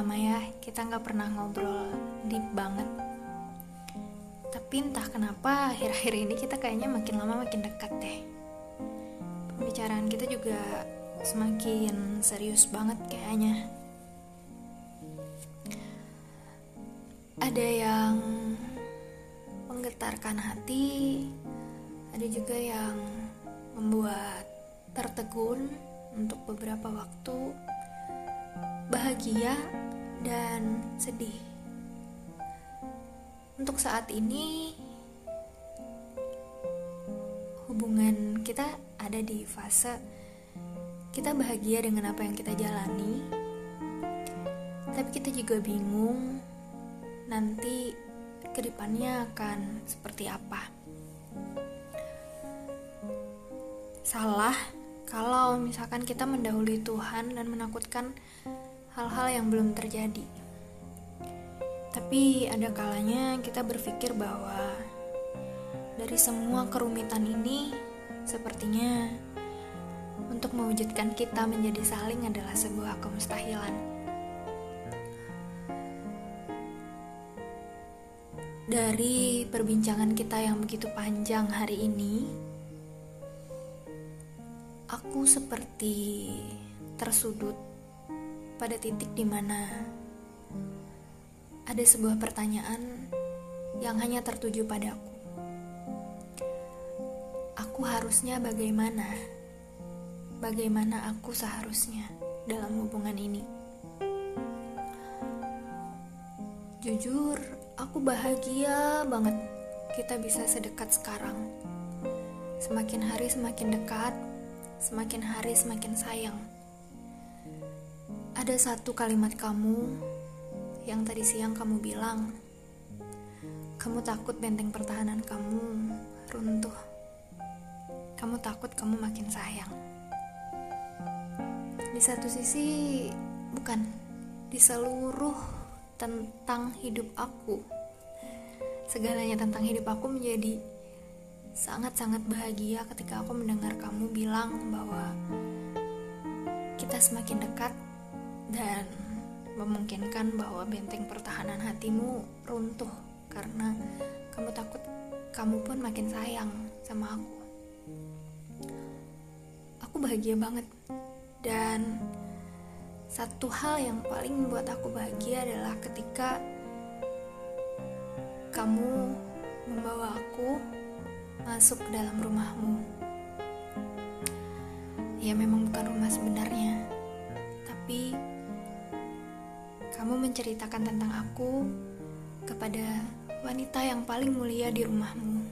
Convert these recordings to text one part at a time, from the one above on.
lama ya kita nggak pernah ngobrol deep banget. Tapi entah kenapa akhir-akhir ini kita kayaknya makin lama makin dekat deh. Pembicaraan kita juga semakin serius banget kayaknya. Ada yang menggetarkan hati, ada juga yang membuat tertegun untuk beberapa waktu bahagia dan sedih. Untuk saat ini, hubungan kita ada di fase kita bahagia dengan apa yang kita jalani, tapi kita juga bingung nanti ke depannya akan seperti apa. Salah kalau misalkan kita mendahului Tuhan dan menakutkan hal-hal yang belum terjadi. Tapi ada kalanya kita berpikir bahwa dari semua kerumitan ini sepertinya untuk mewujudkan kita menjadi saling adalah sebuah kemustahilan. Dari perbincangan kita yang begitu panjang hari ini, aku seperti tersudut pada titik di mana ada sebuah pertanyaan yang hanya tertuju padaku. Aku harusnya bagaimana? Bagaimana aku seharusnya dalam hubungan ini? Jujur, aku bahagia banget kita bisa sedekat sekarang. Semakin hari semakin dekat, semakin hari semakin sayang ada satu kalimat kamu yang tadi siang kamu bilang, kamu takut benteng pertahanan kamu runtuh. Kamu takut kamu makin sayang. Di satu sisi, bukan di seluruh tentang hidup aku, segalanya tentang hidup aku menjadi sangat-sangat bahagia ketika aku mendengar kamu bilang bahwa kita semakin dekat dan memungkinkan bahwa benteng pertahanan hatimu runtuh karena kamu takut kamu pun makin sayang sama aku. Aku bahagia banget dan satu hal yang paling membuat aku bahagia adalah ketika kamu membawa aku masuk ke dalam rumahmu. Ya memang bukan rumah sebenarnya, kamu menceritakan tentang aku kepada wanita yang paling mulia di rumahmu.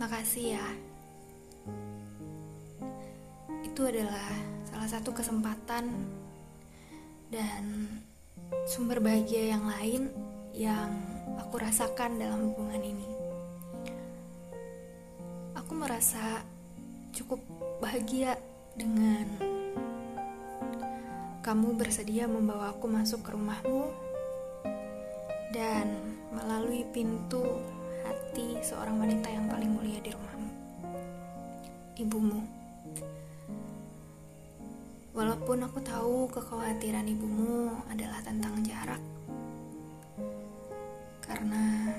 Makasih ya. Itu adalah salah satu kesempatan dan sumber bahagia yang lain yang aku rasakan dalam hubungan ini. Aku merasa cukup bahagia dengan kamu bersedia membawa aku masuk ke rumahmu dan melalui pintu hati seorang wanita yang paling mulia di rumahmu, ibumu. Walaupun aku tahu kekhawatiran ibumu adalah tentang jarak, karena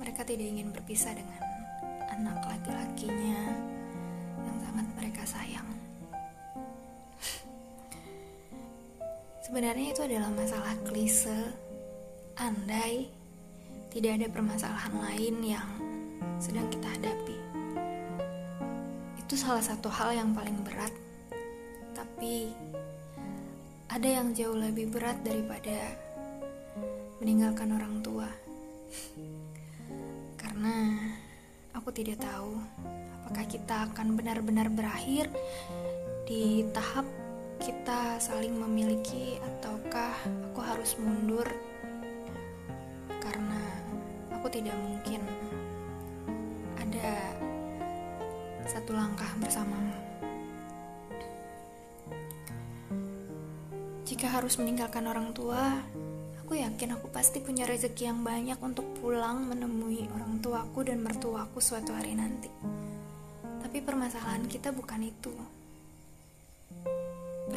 mereka tidak ingin berpisah dengan anak laki-lakinya yang sangat mereka sayang. Sebenarnya itu adalah masalah klise. Andai tidak ada permasalahan lain yang sedang kita hadapi. Itu salah satu hal yang paling berat. Tapi ada yang jauh lebih berat daripada meninggalkan orang tua. Karena aku tidak tahu apakah kita akan benar-benar berakhir di tahap kita saling memiliki ataukah aku harus mundur karena aku tidak mungkin ada satu langkah bersamamu. Jika harus meninggalkan orang tua, aku yakin aku pasti punya rezeki yang banyak untuk pulang menemui orang tuaku dan mertuaku suatu hari nanti. Tapi permasalahan kita bukan itu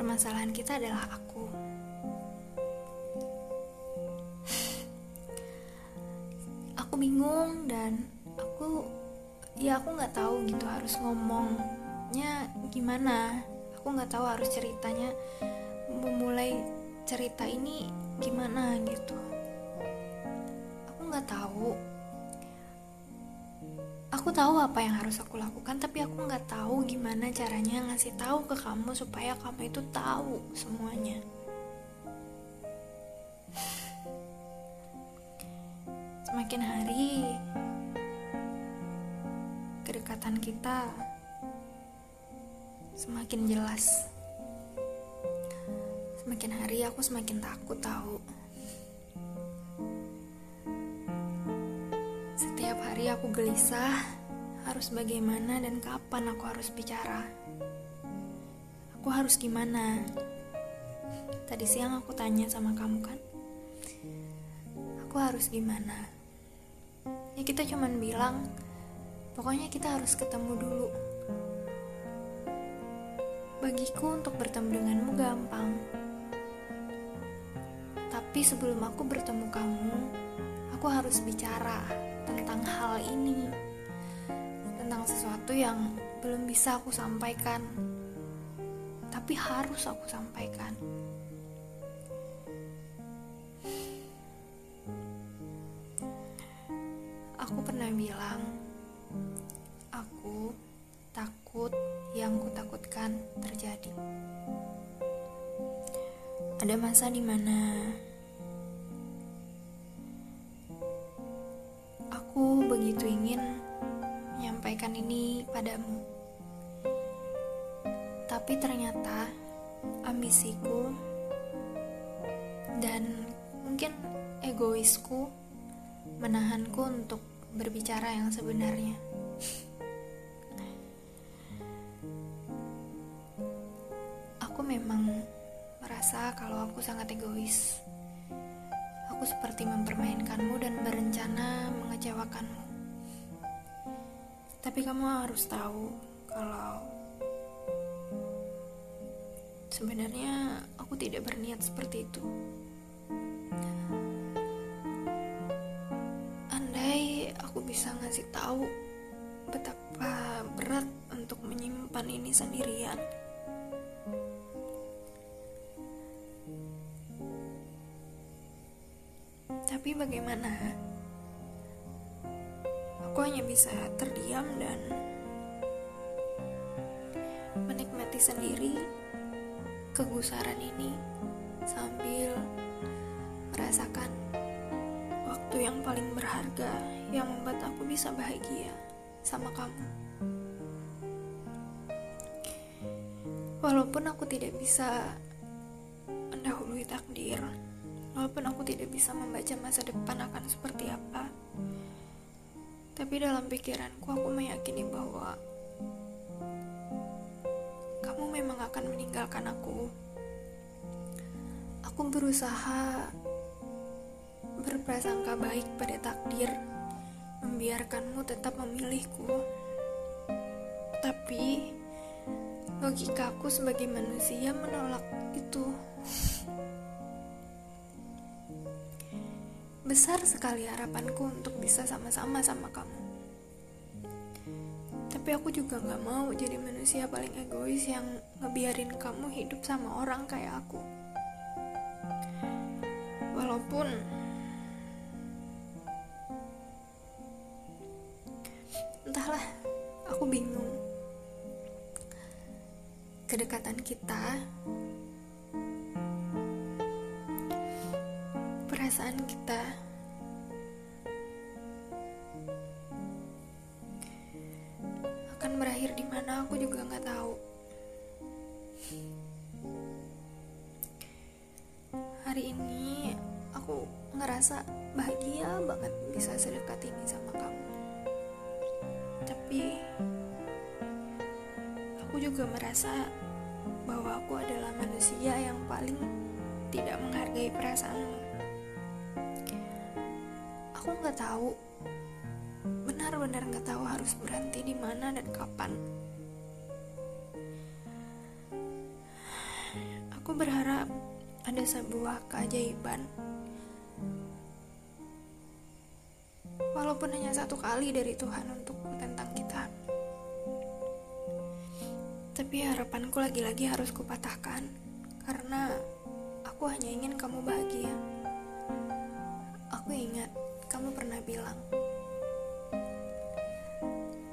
permasalahan kita adalah aku. Aku bingung dan aku ya aku nggak tahu gitu harus ngomongnya gimana. Aku nggak tahu harus ceritanya memulai cerita ini gimana gitu. Aku nggak tahu aku tahu apa yang harus aku lakukan tapi aku nggak tahu gimana caranya ngasih tahu ke kamu supaya kamu itu tahu semuanya. Semakin hari kedekatan kita semakin jelas. Semakin hari aku semakin takut tahu Aku gelisah, harus bagaimana dan kapan aku harus bicara. Aku harus gimana? Tadi siang aku tanya sama kamu kan. Aku harus gimana? Ya kita cuman bilang, pokoknya kita harus ketemu dulu. Bagiku untuk bertemu denganmu gampang. Tapi sebelum aku bertemu kamu, aku harus bicara tentang hal ini, tentang sesuatu yang belum bisa aku sampaikan, tapi harus aku sampaikan. Aku pernah bilang, aku takut yang kutakutkan terjadi. Ada masa di mana begitu ingin menyampaikan ini padamu. Tapi ternyata ambisiku dan mungkin egoisku menahanku untuk berbicara yang sebenarnya. Aku memang merasa kalau aku sangat egois. Aku seperti mempermainkanmu dan berencana mengecewakanmu. Tapi kamu harus tahu kalau sebenarnya aku tidak berniat seperti itu. Andai aku bisa ngasih tahu betapa berat untuk menyimpan ini sendirian. Tapi bagaimana? Aku hanya bisa terdiam dan menikmati sendiri kegusaran ini sambil merasakan waktu yang paling berharga yang membuat aku bisa bahagia sama kamu. Walaupun aku tidak bisa mendahului takdir, walaupun aku tidak bisa membaca masa depan akan seperti apa, tapi dalam pikiranku aku meyakini bahwa kamu memang akan meninggalkan aku. Aku berusaha berprasangka baik pada takdir, membiarkanmu tetap memilihku. Tapi logikaku sebagai manusia menolak itu. Besar sekali harapanku untuk bisa sama-sama sama kamu. Tapi aku juga gak mau jadi manusia paling egois yang ngebiarin kamu hidup sama orang kayak aku. Walaupun entahlah, aku bingung. Kedekatan kita perasaan kita aku juga nggak tahu. Hari ini aku ngerasa bahagia banget bisa sedekat ini sama kamu. Tapi aku juga merasa bahwa aku adalah manusia yang paling tidak menghargai perasaanmu aku nggak tahu benar-benar nggak tahu harus berhenti di mana dan kapan berharap ada sebuah keajaiban. Walaupun hanya satu kali dari Tuhan untuk tentang kita. Tapi harapanku lagi-lagi harus kupatahkan karena aku hanya ingin kamu bahagia. Aku ingat kamu pernah bilang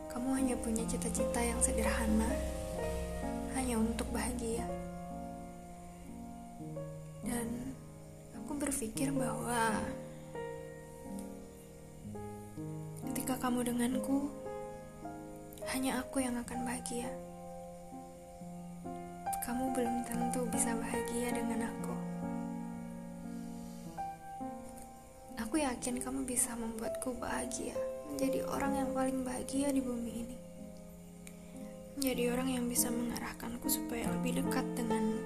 kamu hanya punya cita-cita yang sederhana hanya untuk bahagia. Berpikir bahwa ketika kamu denganku, hanya aku yang akan bahagia. Kamu belum tentu bisa bahagia dengan aku. Aku yakin kamu bisa membuatku bahagia, menjadi orang yang paling bahagia di bumi ini menjadi orang yang bisa mengarahkanku supaya lebih dekat dengan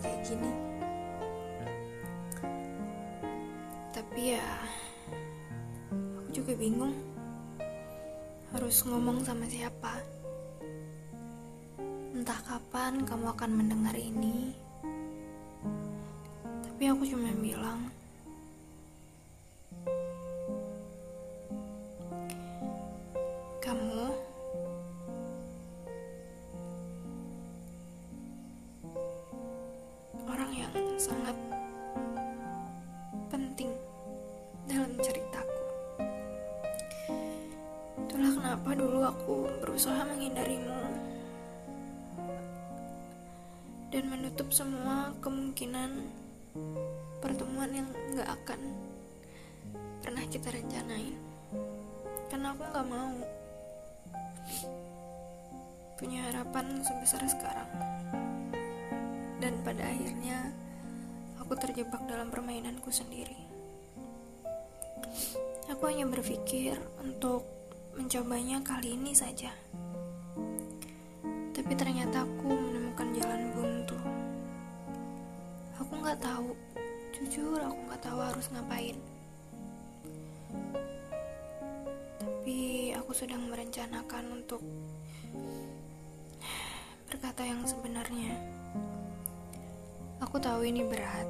kayak gini. Tapi ya aku juga bingung harus ngomong sama siapa. Entah kapan kamu akan mendengar ini. Tapi aku cuma bilang semua kemungkinan pertemuan yang gak akan pernah kita rencanain. Karena aku gak mau punya harapan sebesar sekarang. Dan pada akhirnya aku terjebak dalam permainanku sendiri. Aku hanya berpikir untuk mencobanya kali ini saja. Tapi ternyata aku jujur aku nggak tahu harus ngapain. Tapi aku sedang merencanakan untuk berkata yang sebenarnya. Aku tahu ini berat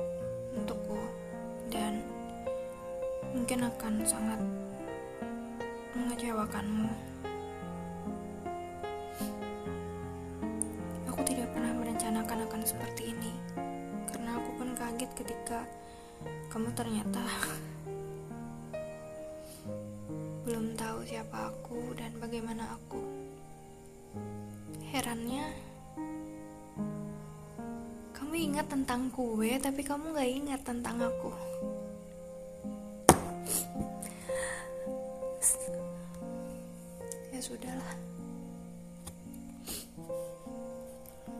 untukku dan mungkin akan sangat mengecewakanmu. Aku tidak pernah merencanakan akan seperti ini karena aku pun kaget ketika kamu ternyata belum tahu siapa aku dan bagaimana aku. Herannya, kamu ingat tentang kue tapi kamu gak ingat tentang aku. Ya sudahlah.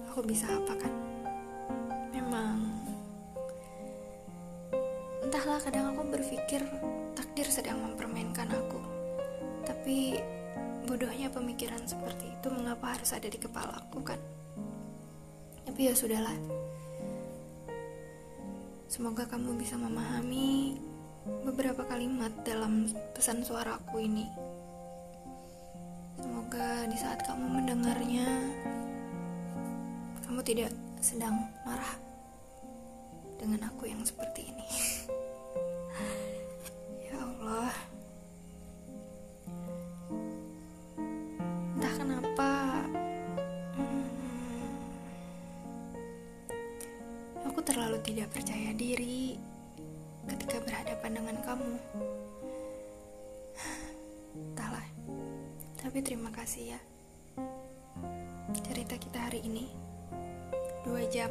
Aku bisa apa kan entahlah kadang aku berpikir takdir sedang mempermainkan aku tapi bodohnya pemikiran seperti itu mengapa harus ada di kepala aku kan tapi ya sudahlah Semoga kamu bisa memahami beberapa kalimat dalam pesan suaraku ini. Semoga di saat kamu mendengarnya, kamu tidak sedang marah dengan aku yang seperti ini. Allah. Entah kenapa terlalu tidak percaya diri ketika berhadapan dengan kamu. Entahlah, tapi terima kasih ya. Cerita kita hari ini dua jam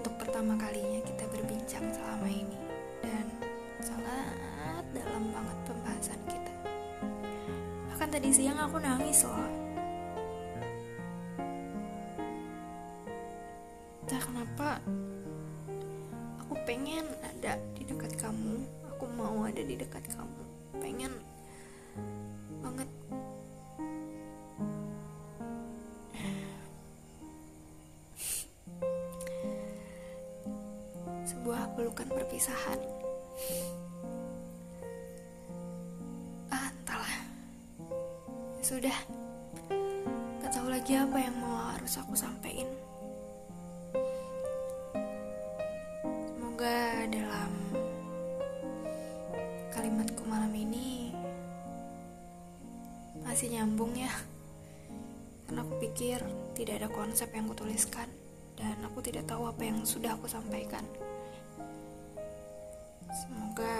untuk pertama kalinya kita berbincang selama ini dan sangat dalam banget pembahasan kita. Bahkan tadi siang aku nangis loh. Entah kenapa pengen ada di dekat kamu. Aku mau ada di dekat kamu. Pengen banget. Sebuah pelukan perpisahan mau harus aku sampaikan semoga dalam kalimatku malam ini masih nyambung ya. Karena aku pikir tidak ada konsep yang kutuliskan dan aku tidak tahu apa yang sudah aku sampaikan. Semoga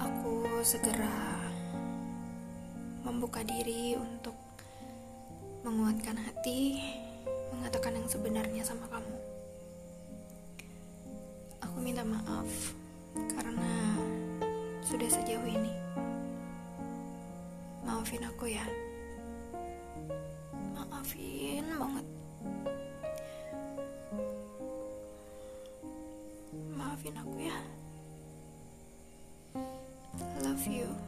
aku segera membuka diri untuk menguatkan hati mengatakan yang sebenarnya sama kamu. Aku minta maaf karena sudah sejauh ini. Maafin aku ya. Maafin banget. Maafin aku ya. Love you